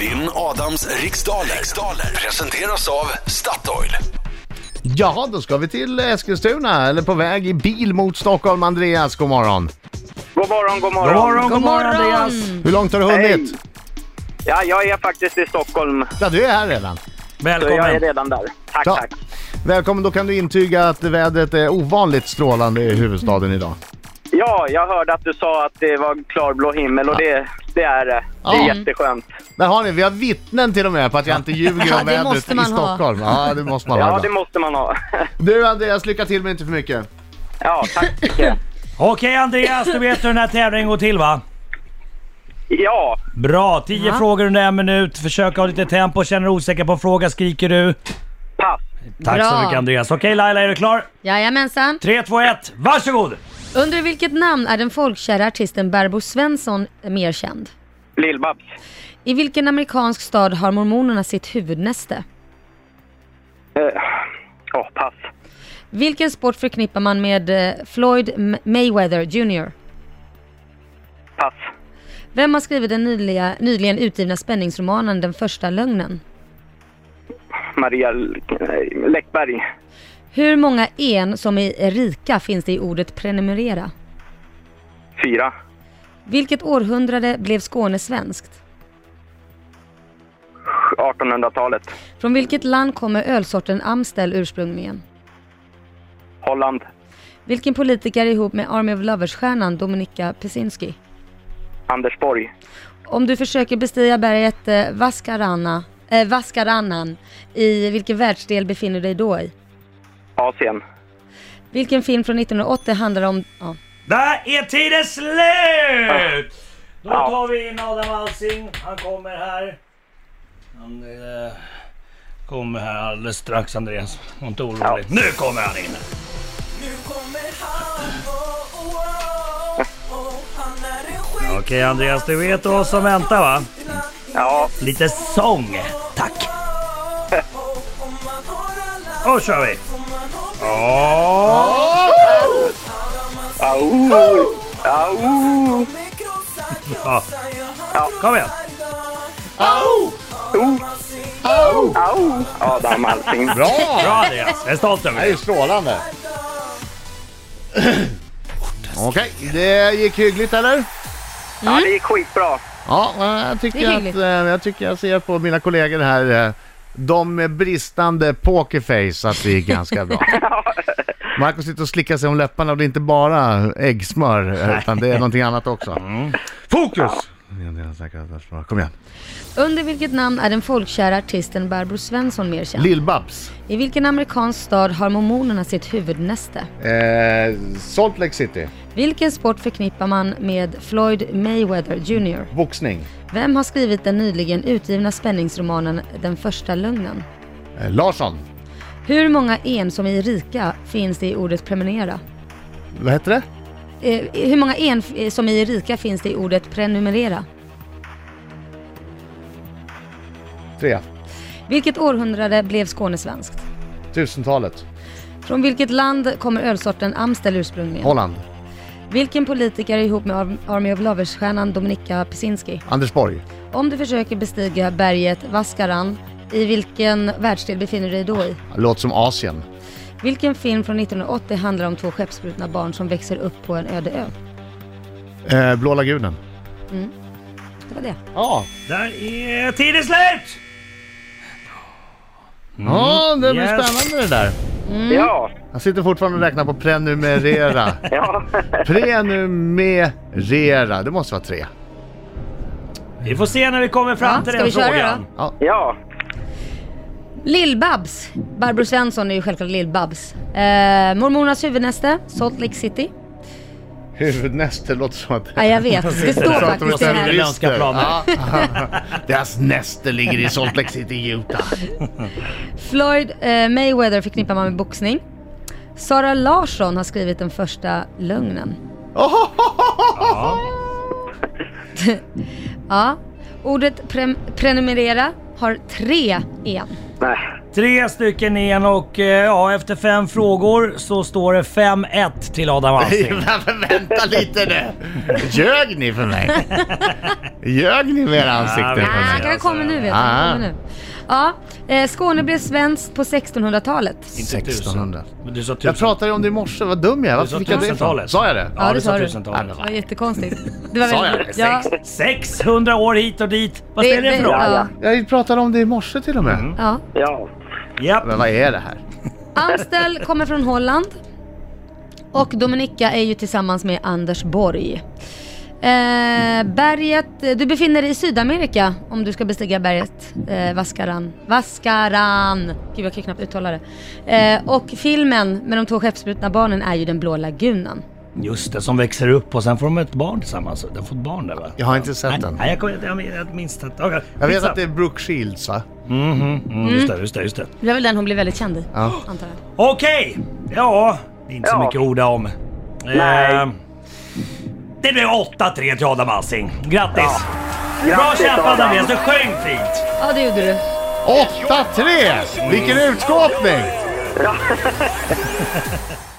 Vinn Adams riksdaler. riksdaler presenteras av Statoil. Jaha, då ska vi till Eskilstuna, eller på väg i bil mot Stockholm. Andreas, god morgon. God morgon, god morgon. God morgon, God morgon! Hur långt har du hunnit? Ja, jag är faktiskt i Stockholm, Ja, du är här redan. så jag är Välkommen. redan där. Tack, Ja. tack. Välkommen, då kan du intyga att vädret är ovanligt strålande i huvudstaden idag. Ja, jag hörde att du sa att det var klarblå himmel och det, det är det. Det är Ja. jätteskönt. Där har ni, vi har vittnen till och med på att jag inte ljuger om det vädret måste i man ha. Stockholm. Ja, det måste man ha. Ja, ibland. det måste man ha. Du Andreas, lycka till men inte för mycket. Ja, tack så mycket. Okej Andreas, du vet hur den här tävlingen går till va? Ja, Bra, 10 Ja. frågor under en minut. Försök ha lite tempo. Känner du osäker på en fråga skriker du. pass. Tack så Bra. mycket Andreas. Okej Laila, är du klar? Jajamensan. 3, 2, 1, varsågod! Under vilket namn är den folkkära artisten Barbro Svensson mer känd? Lill-Babs. I vilken amerikansk stad har mormonerna sitt huvudnäste? Eh, Åh, pass. Vilken sport förknippar man med eh, Floyd Mayweather Jr? Pass. Vem har skrivit den nyliga, nyligen utgivna spänningsromanen Den första lögnen? Maria eh, Läckberg. Hur många en som är rika finns det i ordet prenumerera? Fyra. Vilket århundrade blev Skåne svenskt? 1800-talet. Från vilket land kommer ölsorten Amstel ursprungligen? Holland. Vilken politiker är ihop med Army of Lovers-stjärnan Dominika Pesinski? Anders Borg. Om du försöker bestiga berget eh, Vascarana, eh, Vascarannan, i vilken världsdel befinner du dig då i? Asien. Vilken film från 1980 handlar om... Ja. Där är tiden slut! Då tar vi in Adam Alsing. Han kommer här. Han eh, kommer här alldeles strax Andreas. Var inte orolig. Ja. Nu kommer han in! Okej Andreas, du vet vad som väntar va? Ja, Lite sång, tack! Då kör vi! Åh! Au, au, Ja. Kom igen! au. Adam Alsing. Bra! Bra Andreas, jag är stolt över Det är dig. ju strålande. Okej, det gick hyggligt eller? Ja, det gick skitbra. Ja, jag Det är tycker, att, hyggligt. eh, jag tycker jag ser på mina kollegor här, eh, de med bristande pokerface, att det gick ganska bra. Marco sitter och slickar sig om läpparna och det är inte bara äggsmör, eh, utan det är någonting annat också. Fokus! Kom igen. Under vilket namn är den folkkära artisten Barbro Svensson mer känd? Lill-Babs. I vilken amerikansk stad har mormonerna sitt huvudnäste? Eh, Salt Lake City. Vilken sport förknippar man med Floyd Mayweather Jr? Boxning. Vem har skrivit den nyligen utgivna spänningsromanen Den första lögnen? Eh, Larsson. Hur många en som är rika finns det i ordet prenumerera? Vad heter det? Eh, hur många en f- som är rika finns det i ordet prenumerera? Tre. Vilket århundrade blev Skåne svenskt? Tusentalet. Från vilket land kommer ölsorten Amstel ursprungligen? Holland. Vilken politiker är ihop med Ar- Army of Lovers-stjärnan Dominika Pesinski? Anders Borg. Om du försöker bestiga berget Vaskaran, i vilken världsdel befinner du dig då i? Låter som Asien. Vilken film från 1980 handlar om två skeppsbrutna barn som växer upp på en öde ö? Eh, Blå lagunen. Det var det. Ja. Där är tiden slut! Ja, det blir Yes. spännande det där. Ja, Jag sitter fortfarande och räknar på prenumerera. ja. prenumerera. Det måste vara tre. Vi får se när vi kommer fram Ja, till ska den vi köra frågan. då? ja. Lill-Babs. Barbro Svensson är ju självklart Lill-Babs. Eh, mormonernas huvudnäste, Salt Lake City. Huvudnäste låter som att... Ja, jag vet. Det står faktiskt det här. Ja. Deras näste ligger i Salt Lake City, Utah. Floyd eh, Mayweather förknippar man med boxning. Sara Larsson har skrivit den första lögnen. Ja. Ja. Ordet pre- prenumerera har tre en. Nej. Tre stycken igen och eh, ja, efter fem frågor så står det 5-1 till Adam Alsing. Vänta lite nu. Ljög ni för mig? Ljög ni med era ansikten? Ja, för Ah, mig? han kan komma nu vet. Ah. Kommer nu. Ja, eh, Skåne blev svenskt på 1600-talet. Inte 1600. tusen. Men du sa tusen. Jag pratade om det i morse, vad dum jag är. Varför fick jag det. Sa jag det? Ja, det du sa sa du. Det var jättekonstigt. Det var Sa jag det? Ja, 600 år hit och dit. Vad det- spelar det för det- roll? ja, Jag pratade om det i morse till och med. Mm. ja. Ja. Men vad är det här? Amstel kommer från Holland. Och Dominika är ju tillsammans med Anders Borg. Eh, berget, du befinner dig i Sydamerika om du ska bestiga berget eh, Vaskaran. Vaskaran! Gud jag kan knappt uttala det. Eh, och filmen med de två skeppsbrutna barnen är ju Den blå lagunen. Just det, som växer upp och sen får de ett barn tillsammans. De får ett barn där va? Jag har inte sett Nej, den. Nej, jag, kommer- jag, minns det. Okay. Jag vet att det är Brooke Shields va? Mhm, mm, just det, just det, just det. Det var väl den hon blev väldigt känd i, Ja. antar jag. Okej! Ja, det är inte så Ja. mycket att orda om. Nej. Det blev 8-3 till Adam Alsing. Grattis! Bra Grattis, kämpat Adam. Andreas, du sjöng fint! Ja det gjorde du. 8-3! Vilken utskåpning!